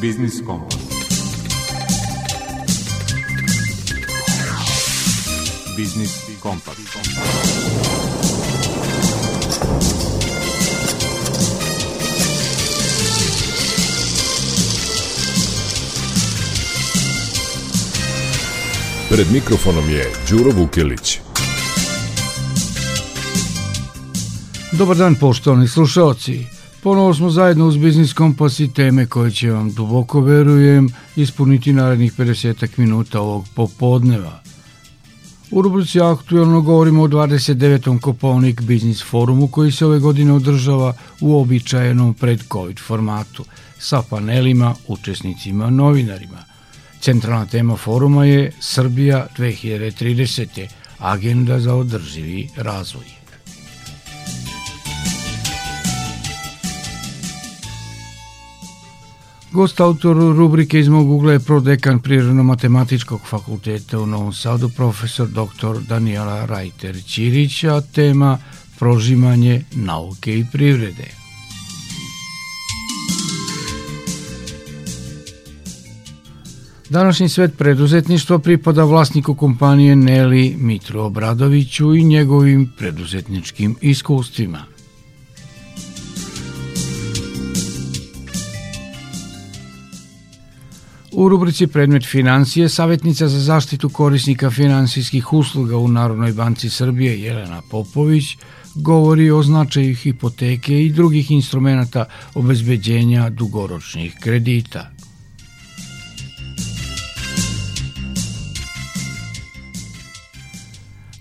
Biznis Kompas. Biznis Kompas. Pred mikrofonom je Đuro Vukelić. Dobar dan poštovani slušalci. Ponovo smo zajedno uz Biznis Kompas i teme koje će vam duboko verujem ispuniti narednih 50 minuta ovog popodneva. U rubrici aktualno govorimo o 29. Kopovnik Biznis forumu koji se ove godine održava u običajenom pred-covid formatu sa panelima, učesnicima, novinarima. Centralna tema foruma je Srbija 2030. Agenda za održivi razvoj. Gost autor rubrike iz mog ugla je prodekan Prirodno-matematičkog fakulteta u Novom Sadu, profesor dr. Daniela Rajter-Ćirić, a tema prožimanje nauke i privrede. Današnji svet preduzetništva pripada vlasniku kompanije Neli Mitru Obradoviću i njegovim preduzetničkim iskustvima. U rubrici Predmet financije, savjetnica za zaštitu korisnika finansijskih usluga u Narodnoj banci Srbije Jelena Popović govori o značaju hipoteke i drugih instrumenta obezbeđenja dugoročnih kredita.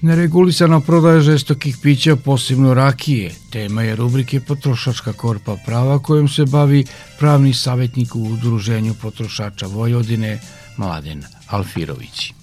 Neregulisana prodaja žestokih pića, posebno rakije, tema je rubrike Potrošačka korpa prava kojom se bavi pravni savjetnik u Udruženju potrošača Vojvodine Mladen Alfirović.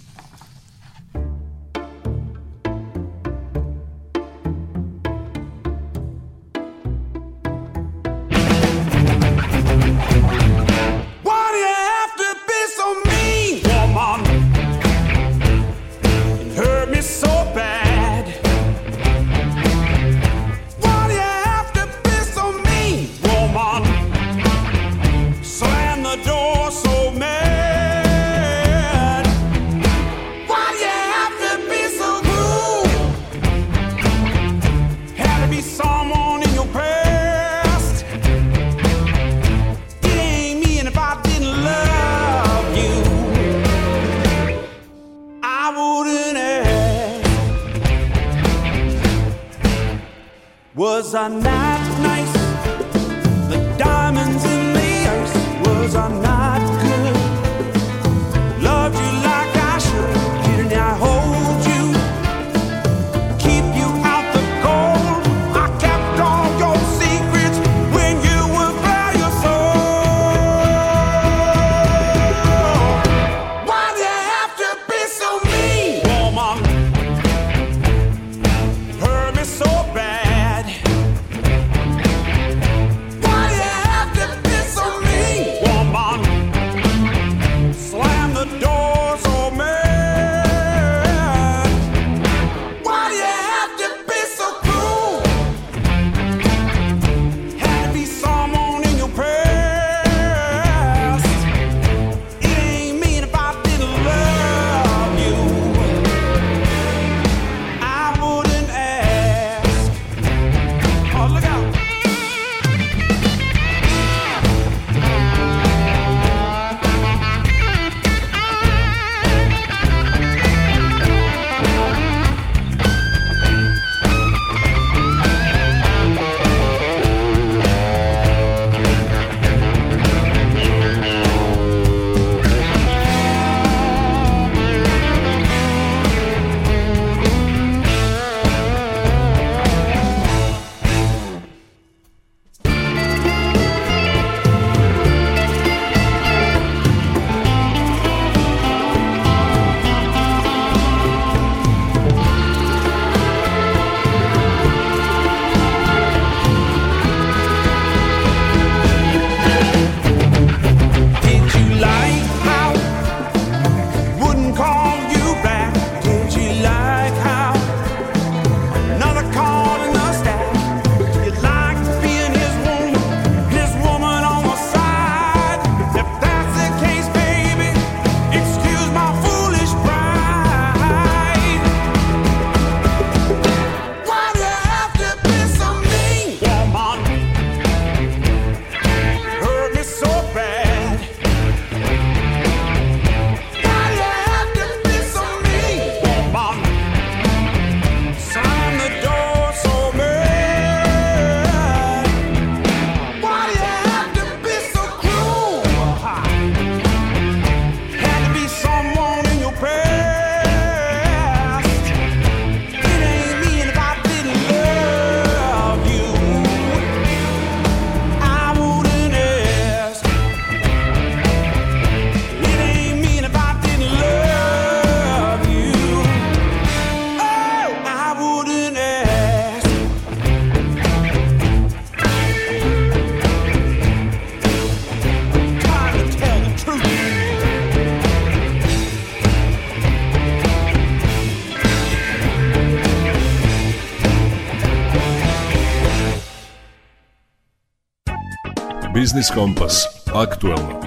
Biznis Kompas. Aktualno.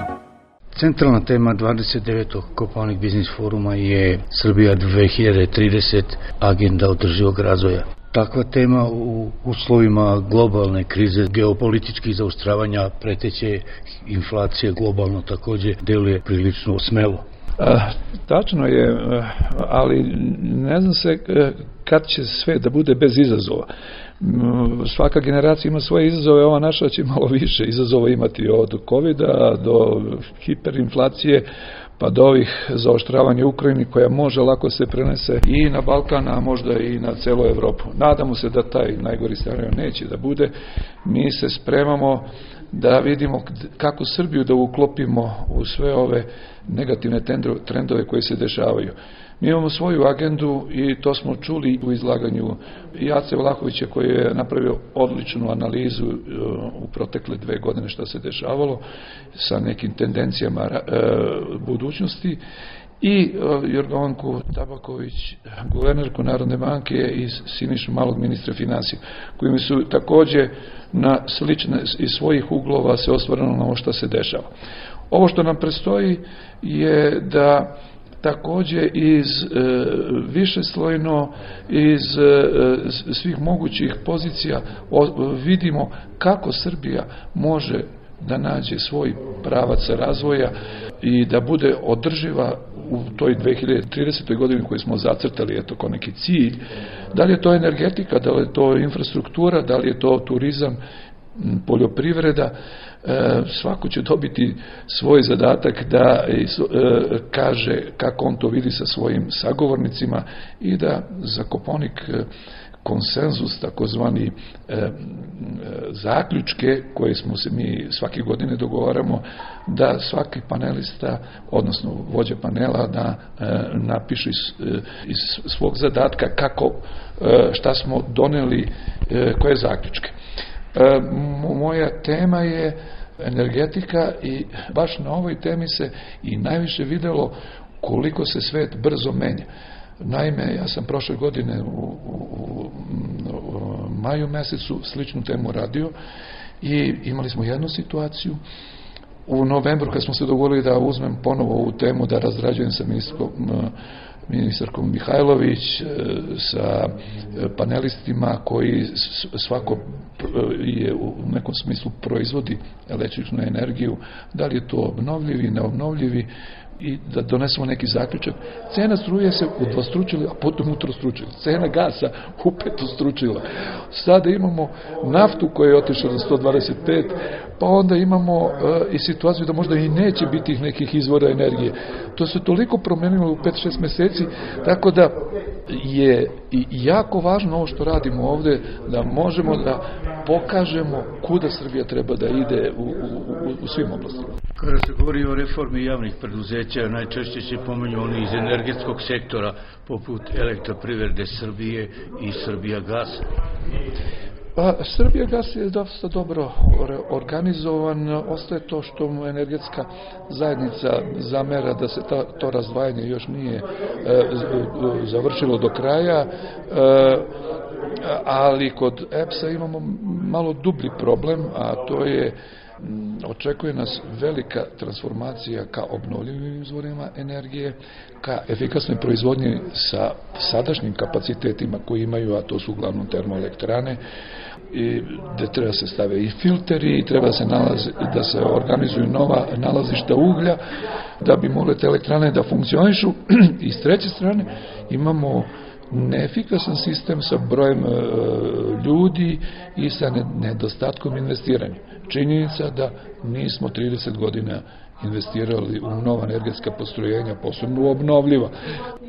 Centralna tema 29. Kopaonik biznis foruma je Srbija 2030 agenda održivog razvoja. Takva tema u uslovima globalne krize, geopolitičkih zaustravanja, preteće inflacije globalno takođe deluje prilično smelo. A, tačno je, ali ne znam se kad će sve da bude bez izazova. Svaka generacija ima svoje izazove, ova naša će malo više izazova imati od covid do hiperinflacije, pa do ovih zaoštravanja Ukrajini koja može lako se prenese i na Balkan, a možda i na celu Evropu. Nadamo se da taj najgori scenario neće da bude. Mi se spremamo da vidimo kako Srbiju da uklopimo u sve ove negativne trendove koje se dešavaju. Mi imamo svoju agendu i to smo čuli u izlaganju Jace Vlahovića koji je napravio odličnu analizu e, u protekle dve godine šta se dešavalo sa nekim tendencijama e, budućnosti i e, Jorgovanku Tabaković, guvernerku Narodne banke i Sinišu Malog ministra financija, koji su takođe na slične iz svojih uglova se osvarano na ovo što se dešava. Ovo što nam prestoji je da takođe iz e, višeslojno iz e, svih mogućih pozicija o, vidimo kako Srbija može da nađe svoj pravac razvoja i da bude održiva u toj 2030. godini koju smo zacrtali eto kao neki cilj, da li je to energetika, da li je to infrastruktura, da li je to turizam, poljoprivreda, svako će dobiti svoj zadatak da e, kaže kako on to vidi sa svojim sagovornicima i da za Koponik e, konsenzus, takozvani zaključke koje smo se mi svake godine dogovaramo da svaki panelista, odnosno vođa panela da napiše iz svog zadatka kako, šta smo doneli, koje zaključke. E, moja tema je energetika i baš na ovoj temi se i najviše videlo koliko se svet brzo menja. Naime, ja sam prošle godine u, u, u, maju mesecu sličnu temu radio i imali smo jednu situaciju u novembru kad smo se dogovorili da uzmem ponovo ovu temu da razrađujem sa ministrom ministarkom Mihajlović, e, sa e, panelistima koji svako je u nekom smislu proizvodi električnu energiju, da li je to obnovljivi, neobnovljivi, i da donesemo neki zaključak. Cena struje se udvostručila, a potom utrostručila. Cena gasa upetostručila. Sada imamo naftu koja je otišla na 125, pa onda imamo uh, i situaciju da možda i neće biti nekih izvora energije. To se toliko promenilo u 5-6 meseci, tako da je i jako važno ovo što radimo ovde, da možemo da pokažemo kuda Srbija treba da ide u, u, u svim oblastima. Kada se govori o reformi javnih preduzeća, najčešće se pomenju oni iz energetskog sektora, poput elektroprivrede Srbije i Srbija gas. Pa, Srbija gas je dosta dobro organizovan, ostaje to što mu energetska zajednica zamera da se ta, to razdvajanje još nije e, završilo do kraja, e, ali kod EPS-a imamo malo dublji problem, a to je očekuje nas velika transformacija ka obnovljivim izvorima energije, ka efikasnoj proizvodnji sa sadašnjim kapacitetima koji imaju, a to su uglavnom termoelektrane, i gde treba se stave i filteri i treba se nalazi, da se organizuju nova nalazišta uglja da bi mogle te elektrane da funkcionišu i s treće strane imamo neefikasan sistem sa brojem e, ljudi i sa nedostatkom investiranja. Činjenica da nismo 30 godina investirali u nova energetska postrojenja, posebno obnovljiva.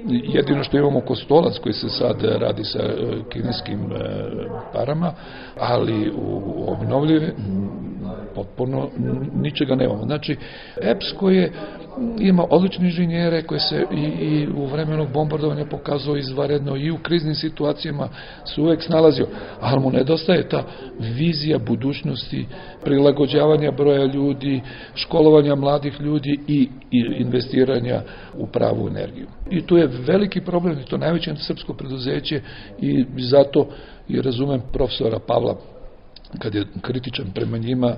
Jedino što imamo kostolac koji se sad radi sa e, kineskim e, parama, ali u obnovljive potpuno ničega nemamo. Znači, EPS koji je ima odlične inženjere koje se i, i u vremenu bombardovanja pokazao izvaredno i u kriznim situacijama se uvek snalazio, ali mu nedostaje ta vizija budućnosti, prilagođavanja broja ljudi, školovanja mladih ljudi i, i investiranja u pravu energiju. I tu je veliki problem, to najveće srpsko preduzeće i zato i razumem profesora Pavla kad je kritičan prema njima,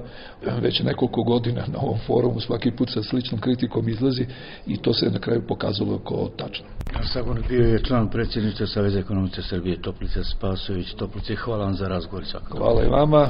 već nekoliko godina na ovom forumu svaki put sa sličnom kritikom izlazi i to se na kraju pokazalo kao tačno. Sagor bio je član predsjednice Saveza ekonomice Srbije Toplice Spasović. Toplice, hvala vam za razgovor. Hvala i vama.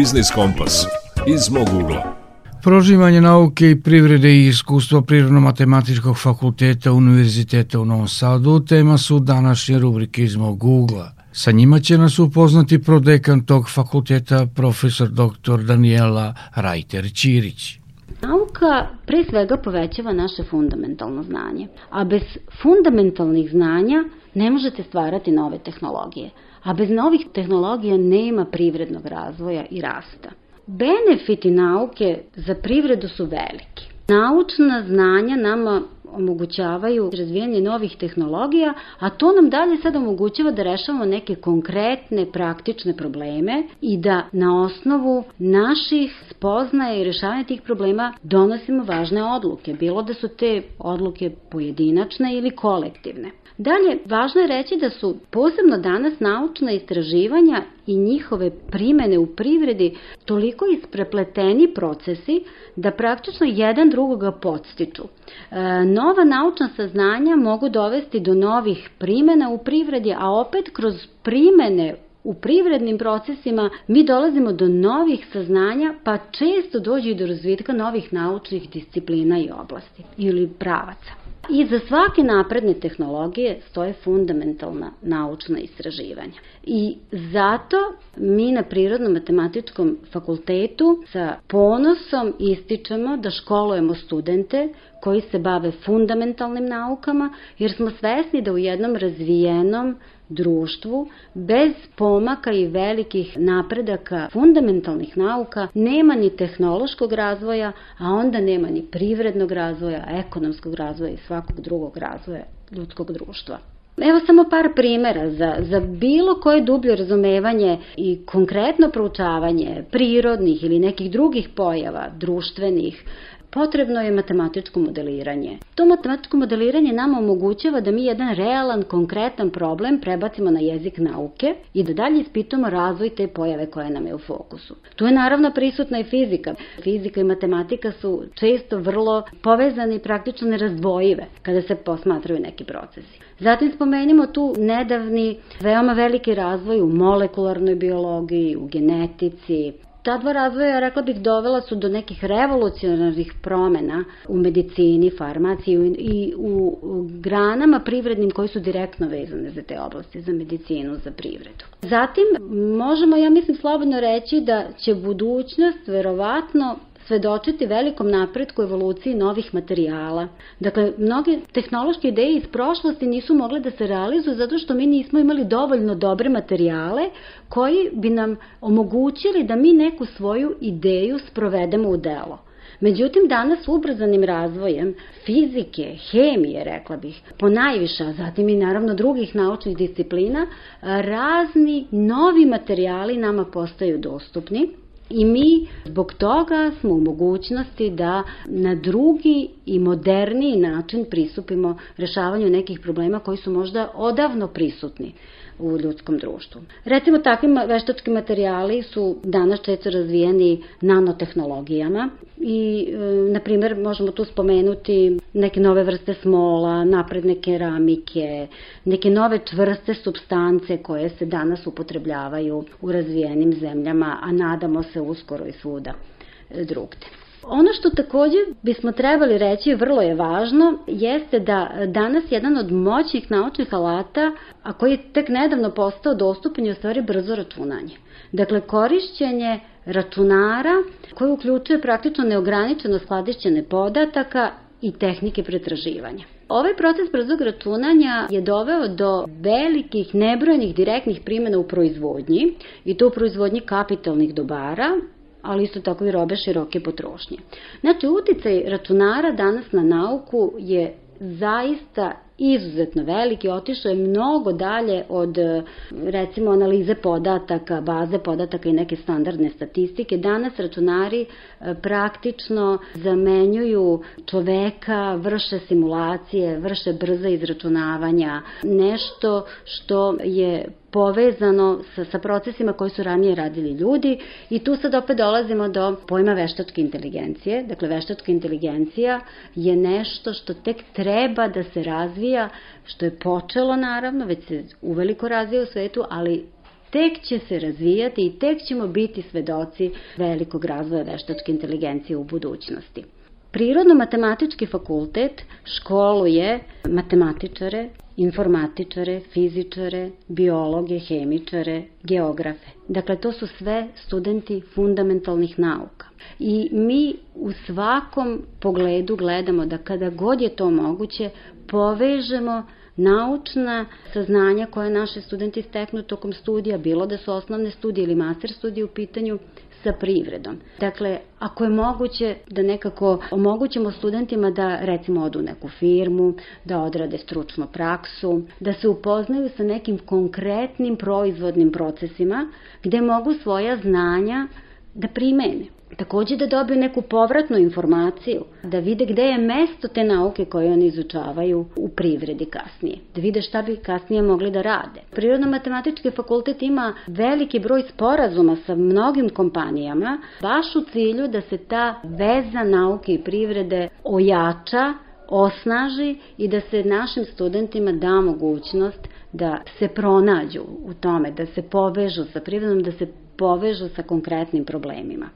Biznis Kompas iz mog ugla. Proživanje nauke i privrede i iskustva Prirodno-matematičkog fakulteta Univerziteta u Novom Sadu tema su današnje rubrike iz mog ugla. Sa njima će nas upoznati prodekan tog fakulteta profesor dr. Daniela Rajter-Ćirić. Nauka pre svega povećava naše fundamentalno znanje, a bez fundamentalnih znanja ne možete stvarati nove tehnologije a bez novih tehnologija nema privrednog razvoja i rasta. Benefiti nauke za privredu su veliki. Naučna znanja nama omogućavaju razvijanje novih tehnologija, a to nam dalje sad omogućava da rešavamo neke konkretne, praktične probleme i da na osnovu naših spoznaja i rešavanja tih problema donosimo važne odluke, bilo da su te odluke pojedinačne ili kolektivne. Dalje, važno je reći da su posebno danas naučna istraživanja i njihove primene u privredi toliko isprepleteni procesi da praktično jedan drugoga podstiču. E, nova naučna saznanja mogu dovesti do novih primena u privredi, a opet kroz primene u privrednim procesima mi dolazimo do novih saznanja, pa često dođe i do razvitka novih naučnih disciplina i oblasti ili pravaca. I za svake napredne tehnologije stoje fundamentalna naučna istraživanja. I zato mi na Prirodno-matematičkom fakultetu sa ponosom ističemo da školujemo studente koji se bave fundamentalnim naukama, jer smo svesni da u jednom razvijenom društvu bez pomaka i velikih napredaka fundamentalnih nauka nema ni tehnološkog razvoja, a onda nema ni privrednog razvoja, ekonomskog razvoja i svakog drugog razvoja ljudskog društva. Evo samo par primera za, za bilo koje dublje razumevanje i konkretno proučavanje prirodnih ili nekih drugih pojava, društvenih, potrebno je matematičko modeliranje. To matematičko modeliranje nama omogućava da mi jedan realan, konkretan problem prebacimo na jezik nauke i da dalje ispitamo razvoj te pojave koja nam je u fokusu. Tu je naravno prisutna i fizika. Fizika i matematika su često vrlo povezani i praktično nerazdvojive kada se posmatraju neki procesi. Zatim spomenimo tu nedavni veoma veliki razvoj u molekularnoj biologiji, u genetici, Ta dva razvoja, rekla bih, dovela su do nekih revolucionarnih promena u medicini, farmaciji i u, granama privrednim koji su direktno vezane za te oblasti, za medicinu, za privredu. Zatim, možemo, ja mislim, slobodno reći da će budućnost verovatno svedočiti velikom napretku evoluciji novih materijala. Dakle, mnoge tehnološke ideje iz prošlosti nisu mogle da se realizuju zato što mi nismo imali dovoljno dobre materijale koji bi nam omogućili da mi neku svoju ideju sprovedemo u delo. Međutim, danas ubrzanim razvojem fizike, hemije, rekla bih, po najviša, zatim i naravno drugih naučnih disciplina, razni novi materijali nama postaju dostupni I mi zbog toga smo u mogućnosti da na drugi i moderniji način pristupimo rešavanju nekih problema koji su možda odavno prisutni u ljudskom društvu. Recimo, takvi veštački materijali su danas često razvijeni nanotehnologijama i, e, na primer, možemo tu spomenuti neke nove vrste smola, napredne keramike, neke nove čvrste substance koje se danas upotrebljavaju u razvijenim zemljama, a nadamo se uskoro i svuda e, drugde. Ono što takođe bismo trebali reći, vrlo je važno, jeste da danas jedan od moćnih naučnih alata, a koji je tek nedavno postao dostupan je u stvari brzo računanje. Dakle, korišćenje računara koji uključuje praktično neograničeno skladišćene podataka i tehnike pretraživanja. Ovaj proces brzog računanja je doveo do velikih nebrojnih direktnih primjena u proizvodnji i to u proizvodnji kapitalnih dobara, ali isto tako i robe široke potrošnje. Znači, uticaj računara danas na nauku je zaista izuzetno veliki, otišao je mnogo dalje od recimo analize podataka, baze podataka i neke standardne statistike. Danas računari e, praktično zamenjuju čoveka, vrše simulacije, vrše brza izračunavanja, nešto što je povezano sa, sa procesima koji su ranije radili ljudi i tu sad opet dolazimo do pojma veštačke inteligencije. Dakle, veštačka inteligencija je nešto što tek treba da se razvija, što je počelo naravno, već se uveliko razvija u svetu, ali tek će se razvijati i tek ćemo biti svedoci velikog razvoja veštačke inteligencije u budućnosti. Prirodno-matematički fakultet školuje matematičare, informatičare, fizičare, biologe, hemičare, geografe. Dakle, to su sve studenti fundamentalnih nauka. I mi u svakom pogledu gledamo da kada god je to moguće, povežemo naučna saznanja koje naše studenti steknu tokom studija, bilo da su osnovne studije ili master studije u pitanju, sa privredom. Dakle, ako je moguće da nekako omogućimo studentima da recimo odu u neku firmu, da odrade stručnu praksu, da se upoznaju sa nekim konkretnim proizvodnim procesima gde mogu svoja znanja da primene. Takođe da dobiju neku povratnu informaciju, da vide gde je mesto te nauke koje oni izučavaju u privredi kasnije, da vide šta bi kasnije mogli da rade. Prirodno-matematički fakultet ima veliki broj sporazuma sa mnogim kompanijama, baš u cilju da se ta veza nauke i privrede ojača, osnaži i da se našim studentima da mogućnost da se pronađu u tome, da se povežu sa privredom, da se povežu sa konkretnim problemima.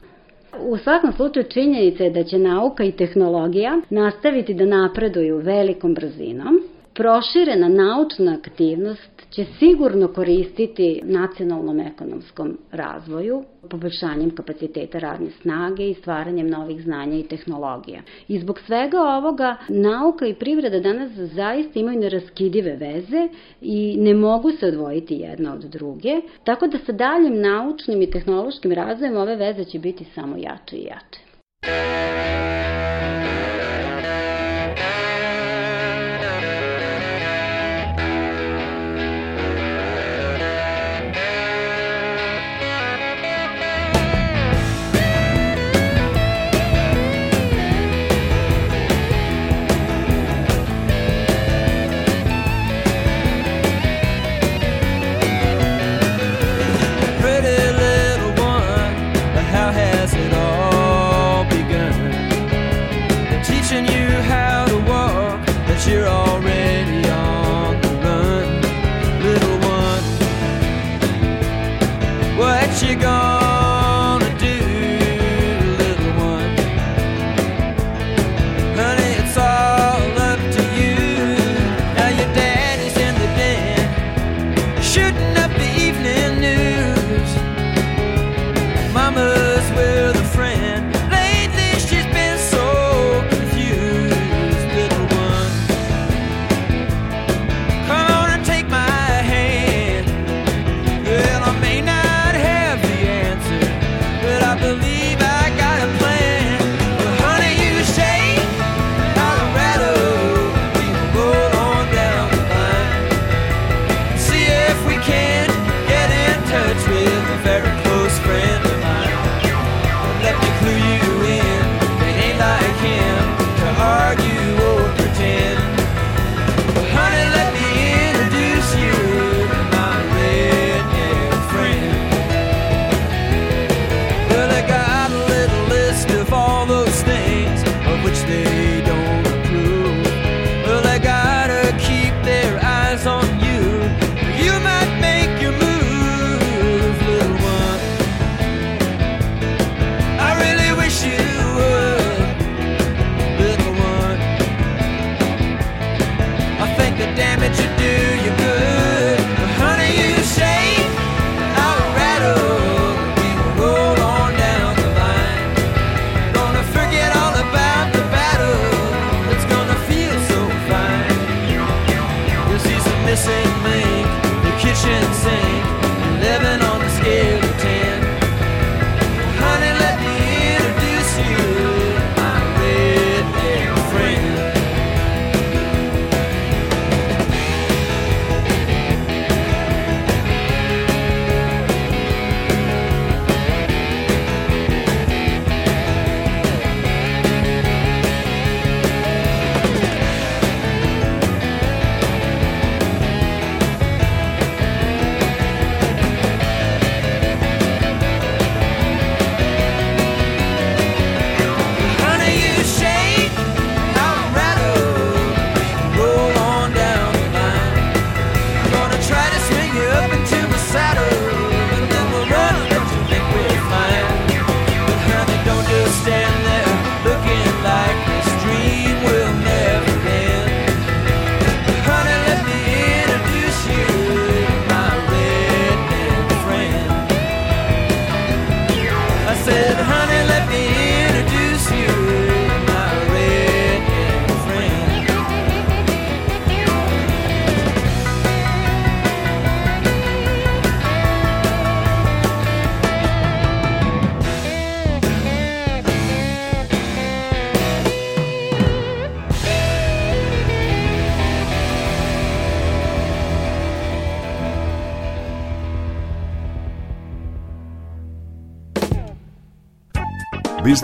U svakom slučaju činjenica je da će nauka i tehnologija nastaviti da napreduju velikom brzinom. Proširena naučna aktivnost će sigurno koristiti nacionalnom ekonomskom razvoju, poboljšanjem kapaciteta radne snage i stvaranjem novih znanja i tehnologija. I zbog svega ovoga nauka i privreda danas zaista imaju neraskidive veze i ne mogu se odvojiti jedna od druge, tako da sa daljim naučnim i tehnološkim razvojem ove veze će biti samo jače i jače.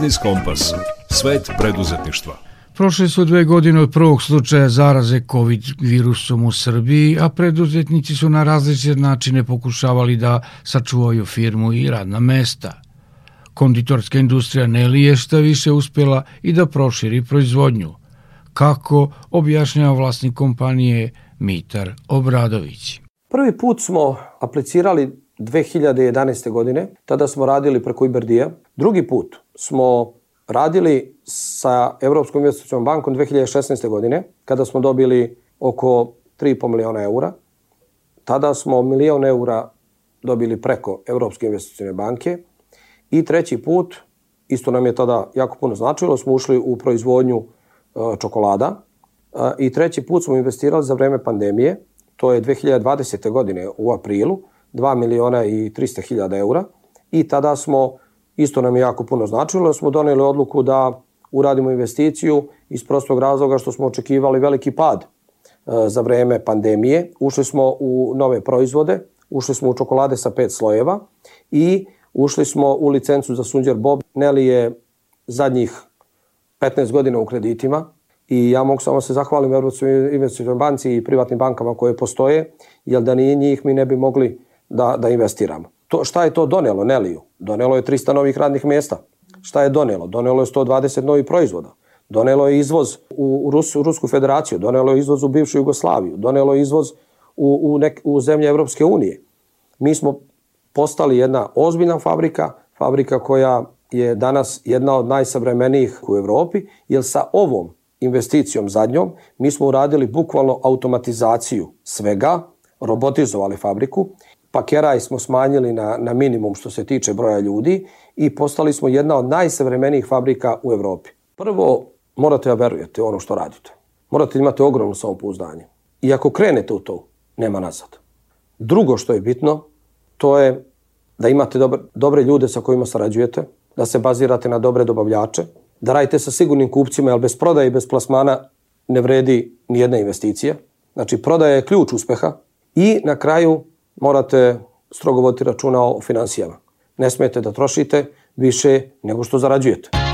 Biznis Kompas. Svet preduzetništva. Prošle su dve godine od prvog slučaja zaraze COVID virusom u Srbiji, a preduzetnici su na različite načine pokušavali da sačuvaju firmu i radna mesta. Konditorska industrija Neli je šta više uspjela i da proširi proizvodnju. Kako objašnjava vlasnik kompanije Mitar Obradović. Prvi put smo aplicirali 2011. godine. Tada smo radili preko Iberdija. Drugi put smo radili sa Evropskom investicijom bankom 2016. godine, kada smo dobili oko 3,5 miliona eura. Tada smo milion eura dobili preko Evropske investicijne banke. I treći put, isto nam je tada jako puno značilo, smo ušli u proizvodnju e, čokolada. E, I treći put smo investirali za vreme pandemije, to je 2020. godine u aprilu, 2 miliona i 300 hiljada eura. I tada smo, isto nam je jako puno značilo, smo doneli odluku da uradimo investiciju iz prostog razloga što smo očekivali veliki pad e, za vreme pandemije. Ušli smo u nove proizvode, ušli smo u čokolade sa pet slojeva i ušli smo u licencu za Sunđer Bob. Neli je zadnjih 15 godina u kreditima i ja mogu samo se zahvalim Evropskoj investicijoj banci i privatnim bankama koje postoje, jer da nije njih mi ne bi mogli da, da investiramo. To, šta je to donelo Neliju? Donelo je 300 novih radnih mjesta. Šta je donelo? Donelo je 120 novih proizvoda. Donelo je izvoz u, Rus, Rusku federaciju, donelo je izvoz u bivšu Jugoslaviju, donelo je izvoz u, u, nek, u zemlje Evropske unije. Mi smo postali jedna ozbiljna fabrika, fabrika koja je danas jedna od najsavremenijih u Evropi, jer sa ovom investicijom zadnjom mi smo uradili bukvalno automatizaciju svega, robotizovali fabriku, pakeraj smo smanjili na, na minimum što se tiče broja ljudi i postali smo jedna od najsavremenijih fabrika u Evropi. Prvo, morate da verujete ono što radite. Morate da imate ogromno samopouzdanje. I ako krenete u to, nema nazad. Drugo što je bitno, to je da imate dobre, dobre ljude sa kojima sarađujete, da se bazirate na dobre dobavljače, da radite sa sigurnim kupcima, jer bez prodaje i bez plasmana ne vredi ni jedna investicija. Znači, prodaja je ključ uspeha i na kraju morate strogo voditi računa o financijama. Ne smijete da trošite više nego što zarađujete.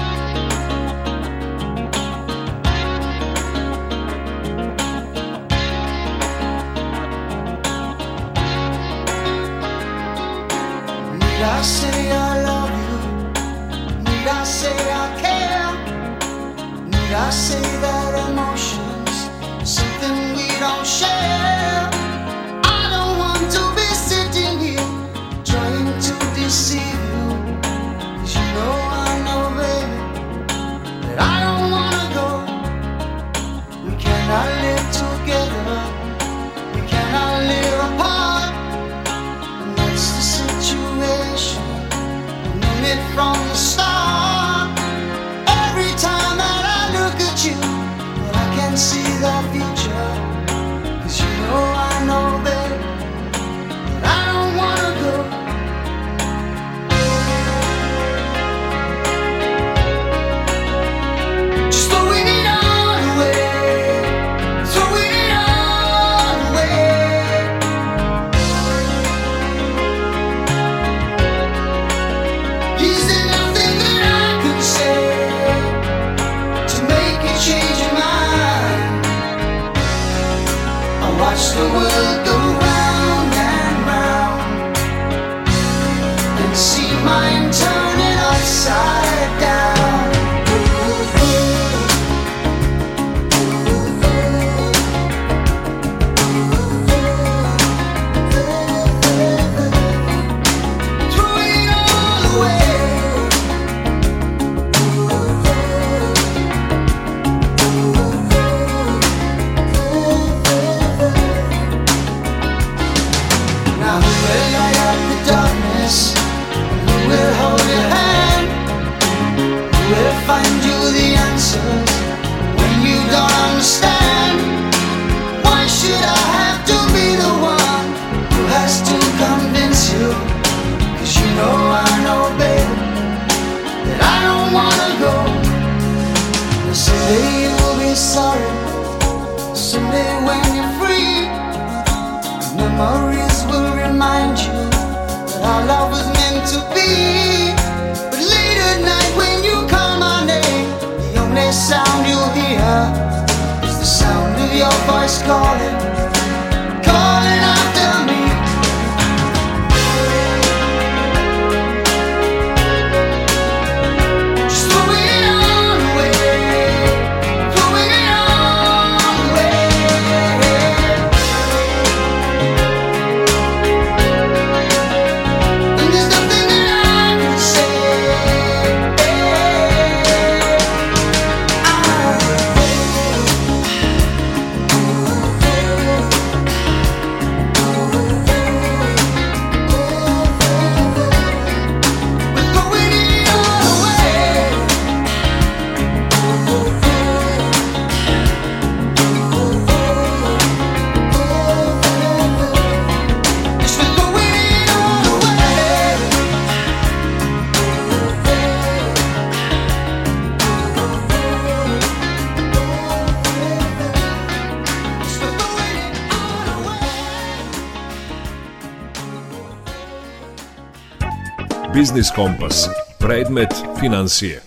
Biznis Kompas. Predmet financije.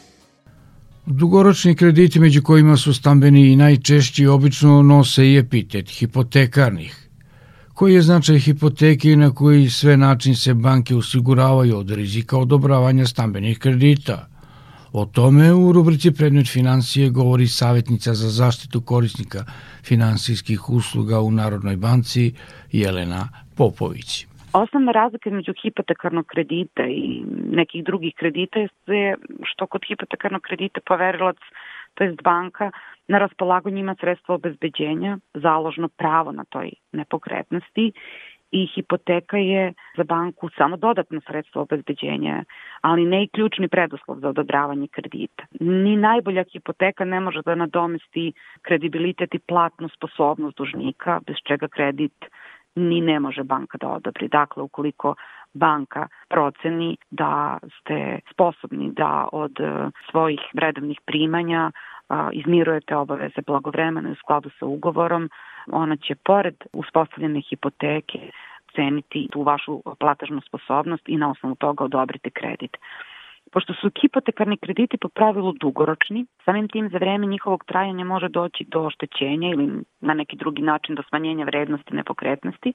Dugoročni krediti među kojima su stambeni i najčešći obično nose i epitet hipotekarnih. Koji je značaj hipoteke i na koji sve način se banke osiguravaju od rizika odobravanja stambenih kredita? O tome u rubrici Predmet financije govori savjetnica za zaštitu korisnika finansijskih usluga u Narodnoj banci Jelena Popović. Osnovna razlika među hipotekarnog kredita i nekih drugih kredita je što kod hipotekarnog kredita poverilac, to jest banka, na raspolaganju ima sredstvo obezbeđenja, založno pravo na toj nepokretnosti i hipoteka je za banku samo dodatno sredstvo obezbeđenja, ali ne i ključni preduslov za odobravanje kredita. Ni najbolja hipoteka ne može da nadomesti kredibilitet i platnu sposobnost dužnika, bez čega kredit ni ne može banka da odobri. Dakle, ukoliko banka proceni da ste sposobni da od e, svojih redovnih primanja izmirujete obaveze blagovremeno u skladu sa ugovorom, ona će pored uspostavljene hipoteke ceniti tu vašu platažnu sposobnost i na osnovu toga odobriti kredit. Pošto su hipotekarni krediti po pravilu dugoročni, samim tim za vreme njihovog trajanja može doći do oštećenja ili na neki drugi način do smanjenja vrednosti nepokretnosti,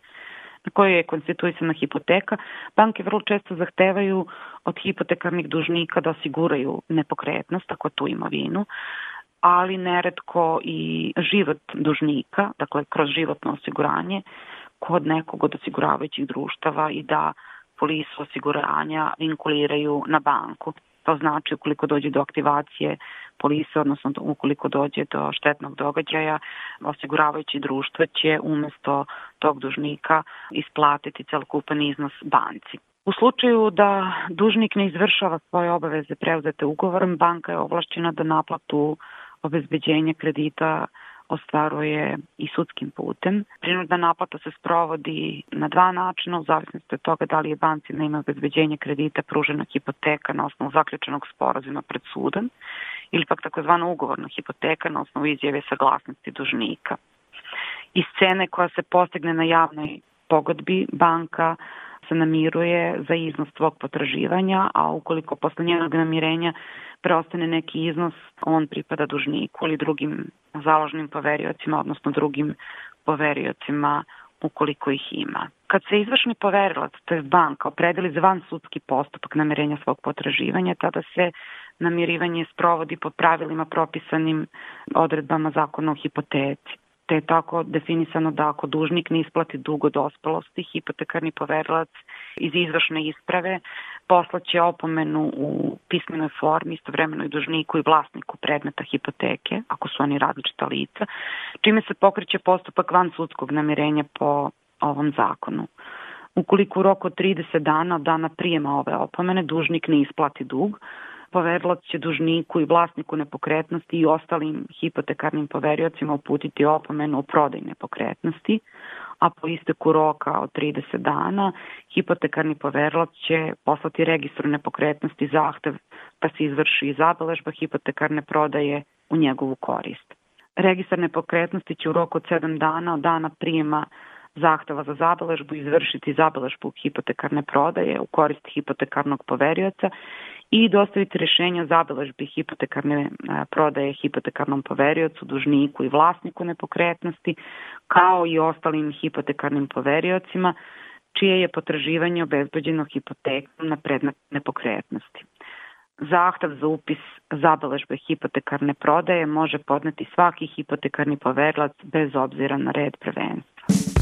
na kojoj je konstituisana hipoteka, banke vrlo često zahtevaju od hipotekarnih dužnika da osiguraju nepokretnost, ako tu imovinu, ali neretko i život dužnika, dakle kroz životno osiguranje, kod nekog od osiguravajućih društava i da polisu osiguranja vinkuliraju na banku. To znači ukoliko dođe do aktivacije polise, odnosno ukoliko dođe do štetnog događaja, osiguravajući društvo će umesto tog dužnika isplatiti celokupan iznos banci. U slučaju da dužnik ne izvršava svoje obaveze preuzete ugovorom, banka je ovlašćena da naplatu obezbeđenja kredita ostvaruje i sudskim putem. Prinudna naplata se sprovodi na dva načina u zavisnosti od toga da li je banci na ime obezbeđenja kredita pružena hipoteka na osnovu zaključenog sporazuma pred sudom ili pak takozvana ugovorna hipoteka na osnovu izjave saglasnosti dužnika. Iz cene koja se postigne na javnoj pogodbi banka se namiruje za iznos tvog potraživanja, a ukoliko posle njenog namirenja preostane neki iznos, on pripada dužniku ili drugim založnim poveriocima, odnosno drugim poveriocima ukoliko ih ima. Kad se izvršni poverilac, to je banka, opredeli za van sudski postupak namirenja svog potraživanja, tada se namirivanje sprovodi po pravilima propisanim odredbama zakona o hipoteci te je tako definisano da ako dužnik ne isplati dugo dospelosti, hipotekarni poverilac iz izvršne isprave poslaće opomenu u pismenoj formi istovremeno i dužniku i vlasniku predmeta hipoteke, ako su oni različita lica, čime se pokreće postupak van sudskog namirenja po ovom zakonu. Ukoliko u roku od 30 dana od dana prijema ove opomene dužnik ne isplati dug, poverilac će dužniku i vlasniku nepokretnosti i ostalim hipotekarnim poveriocima uputiti opomenu o prodaj nepokretnosti, a po isteku roka od 30 dana hipotekarni poverilac će poslati registru nepokretnosti zahtev pa se izvrši zabeležba hipotekarne prodaje u njegovu korist. Registar nepokretnosti će u roku od 7 dana od dana prijema zahteva za zabeležbu izvršiti zabeležbu hipotekarne prodaje u korist hipotekarnog poverioca i dostaviti rešenja zabeležbi hipotekarne prodaje hipotekarnom poveriocu, dužniku i vlasniku nepokretnosti, kao i ostalim hipotekarnim poveriocima, čije je potraživanje obezbeđeno hipotekom na predmet nepokretnosti. Zahtev za upis zabeležbe hipotekarne prodaje može podneti svaki hipotekarni poverilac bez obzira na red prvenstva.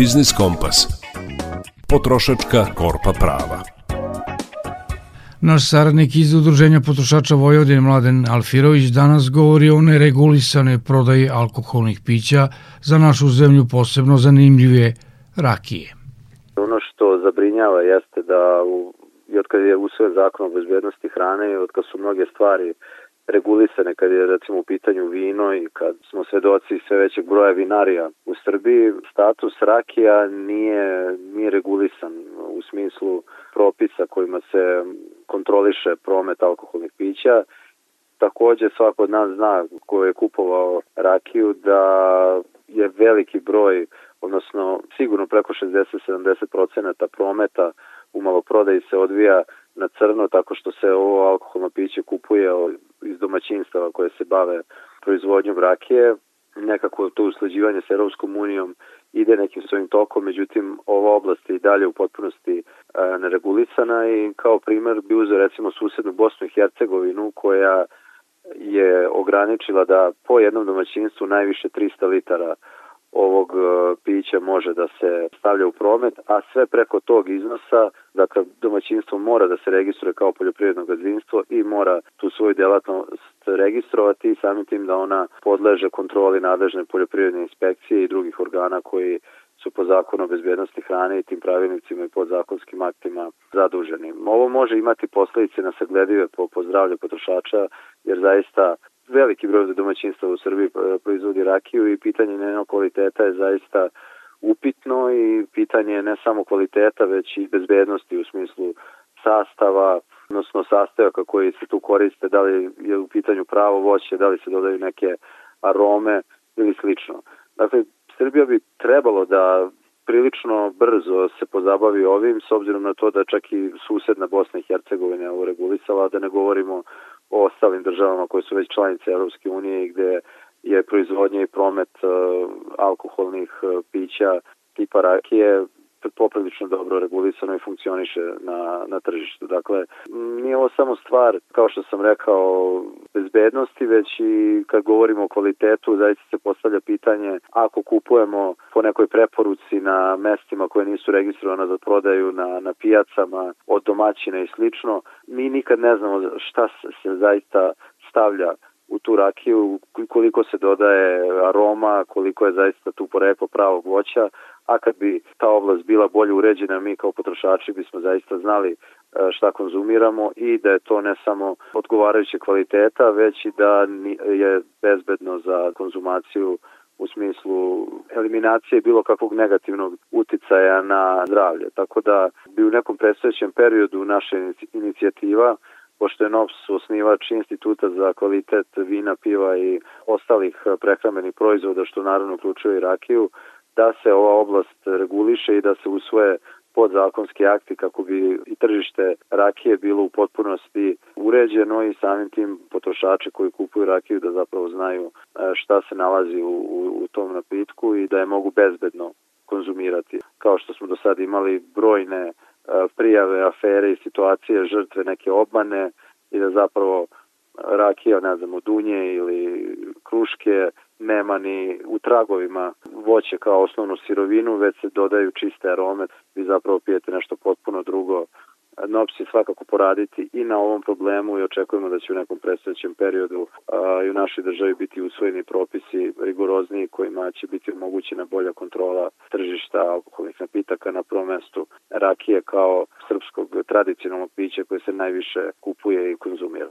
Biznis Kompas. Potrošačka korpa prava. Naš saradnik iz Udruženja potrošača Vojvodine Mladen Alfirović danas govori o neregulisanoj prodaji alkoholnih pića za našu zemlju posebno zanimljive rakije. Ono što zabrinjava jeste da u, i od kada je usvojen zakon o bezbednosti hrane i od kada su mnoge stvari regulisane kad je recimo u pitanju vino i kad smo svedoci sve većeg broja vinarija u Srbiji, status rakija nije, nije regulisan u smislu propisa kojima se kontroliše promet alkoholnih pića. Takođe svako od nas zna ko je kupovao rakiju da je veliki broj, odnosno sigurno preko 60-70% prometa u maloprodaji se odvija na crno tako što se ovo alkoholno piće kupuje iz domaćinstava koje se bave proizvodnjom rakije. Nekako to usleđivanje s Europskom unijom ide nekim svojim tokom, međutim ova oblast je i dalje u potpunosti e, neregulisana i kao primer bi uzeo recimo susednu Bosnu i Hercegovinu koja je ograničila da po jednom domaćinstvu najviše 300 litara ovog e, pića može da se stavlja u promet, a sve preko tog iznosa, dakle domaćinstvo mora da se registruje kao poljoprivredno gazdinstvo i mora tu svoju delatnost registrovati i samim tim da ona podleže kontroli nadležne poljoprivredne inspekcije i drugih organa koji su po zakonu o bezbednosti hrane i tim pravilnicima i podzakonskim aktima zaduženi. Ovo može imati posledice na sagledive po, po zdravlje potrošača, jer zaista veliki broj domaćinstva u Srbiji e, proizvodi rakiju i pitanje njenog kvaliteta je zaista upitno i pitanje ne samo kvaliteta, već i bezbednosti u smislu sastava, odnosno sastojaka koji se tu koriste, da li je u pitanju pravo voće, da li se dodaju neke arome ili slično. Dakle, Srbija bi trebalo da prilično brzo se pozabavi ovim, s obzirom na to da čak i susedna Bosna i Hercegovina ovo regulisala, da ne govorimo ostalim državama koje su već članice Europske unije gde je proizvodnja i promet uh, alkoholnih uh, pića tipa rakije poprilično dobro regulisano i funkcioniše na, na tržištu. Dakle, nije ovo samo stvar, kao što sam rekao, bezbednosti, već i kad govorimo o kvalitetu, zaista se postavlja pitanje ako kupujemo po nekoj preporuci na mestima koje nisu registrovane za prodaju na, na pijacama od domaćina i slično, mi nikad ne znamo šta se zaista stavlja u tu rakiju, koliko se dodaje aroma, koliko je zaista tu poreklo pravog voća, a kad bi ta oblast bila bolje uređena, mi kao potrošači bismo zaista znali e, šta konzumiramo i da je to ne samo odgovarajuće kvaliteta, već i da je bezbedno za konzumaciju u smislu eliminacije bilo kakvog negativnog uticaja na zdravlje. Tako da bi u nekom predstojećem periodu naša inicijativa pošto je NOPS osnivač instituta za kvalitet vina, piva i ostalih prehrambenih proizvoda, što naravno uključuje i rakiju, da se ova oblast reguliše i da se usvoje podzakonski akti kako bi i tržište rakije bilo u potpunosti uređeno i samim tim potrošači koji kupuju rakiju da zapravo znaju e, šta se nalazi u, u, u tom napitku i da je mogu bezbedno konzumirati. Kao što smo do sada imali brojne prijave, afere i situacije žrtve neke obmane i da zapravo rakija, ne znam, dunje ili kruške nema ni u tragovima voće kao osnovnu sirovinu, već se dodaju čiste arome, vi zapravo pijete nešto potpuno drugo NOPS će svakako poraditi i na ovom problemu i očekujemo da će u nekom predstavljećem periodu a, i u našoj državi biti usvojeni propisi rigorozniji kojima će biti omogućena bolja kontrola tržišta alkoholnih napitaka na prvom mestu rakije kao srpskog tradicionalnog pića koje se najviše kupuje i konzumira.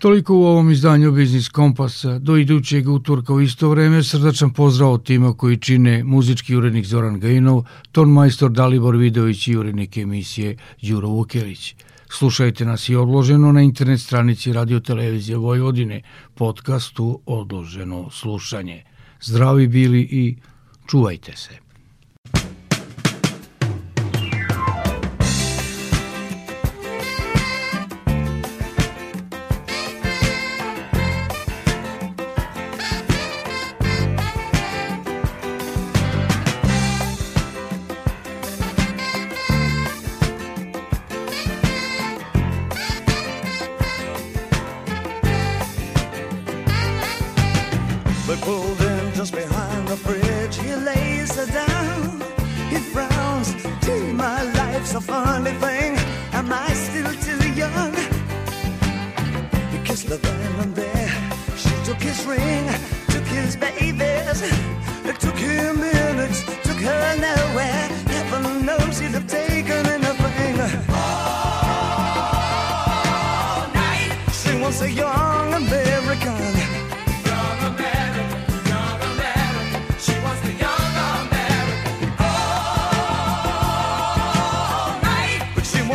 Toliko u ovom izdanju Biznis Kompasa. Do idućeg utorka u isto vreme srdačan pozdrav od tima koji čine muzički urednik Zoran Gajinov, ton majstor Dalibor Vidović i urednik emisije Đuro Vukelić. Slušajte nas i odloženo na internet stranici Radio Televizije Vojvodine, podcastu Odloženo slušanje. Zdravi bili i čuvajte se.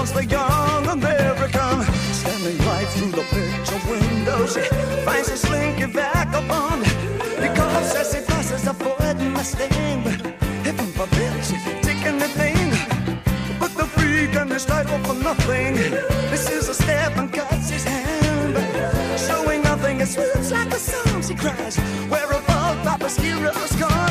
was the young American standing right through the picture window. She finds a slinky vagabond because as he passes, in my sting. Heaven forbid she take anything, but the freak and his is title for nothing. This is a step and cuts his hand, showing nothing. It swoops like a song. She cries, "Where above Papa's heroes gone."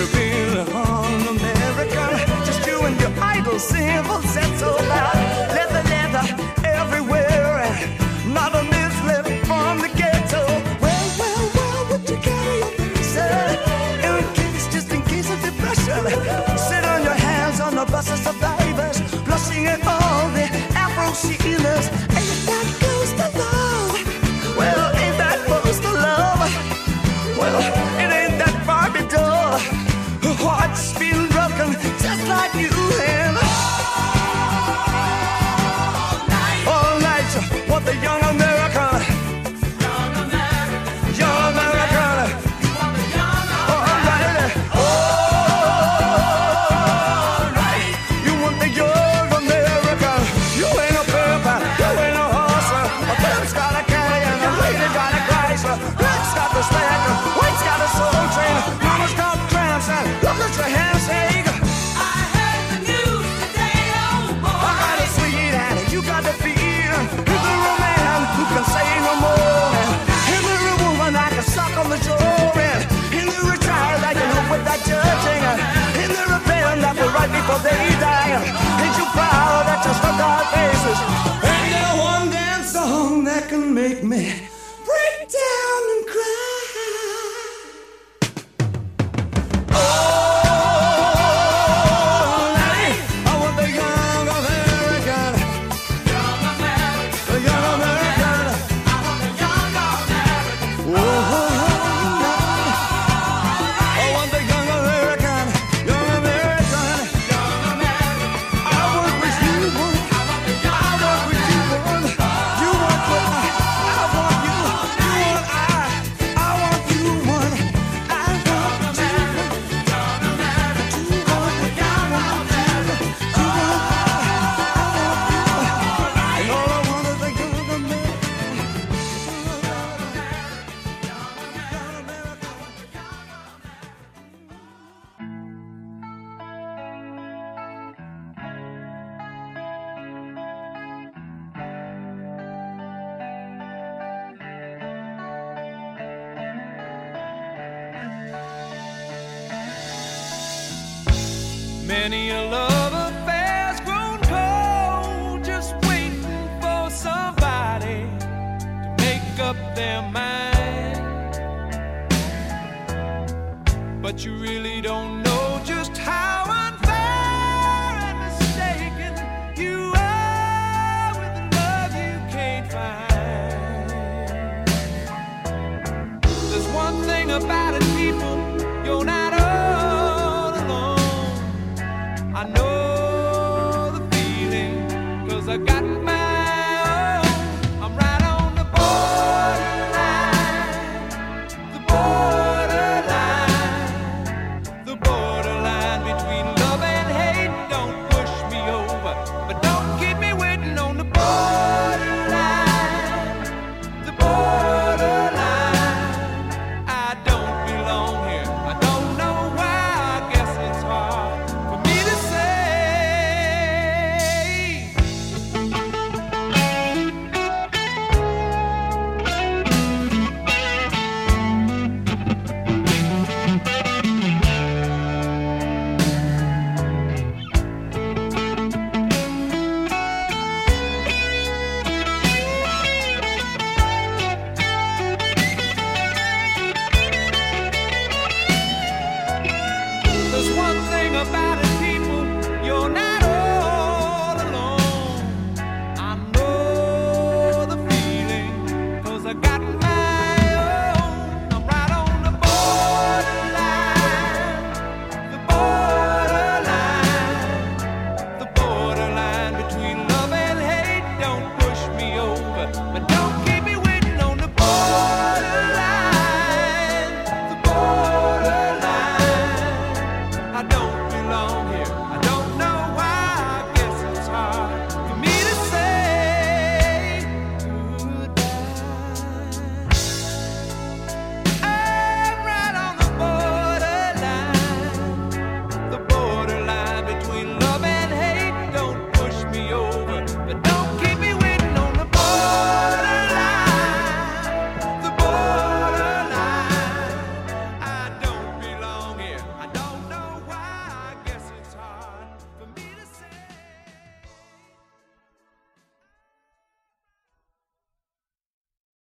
You're really an American. Just you and your idle simple, that's.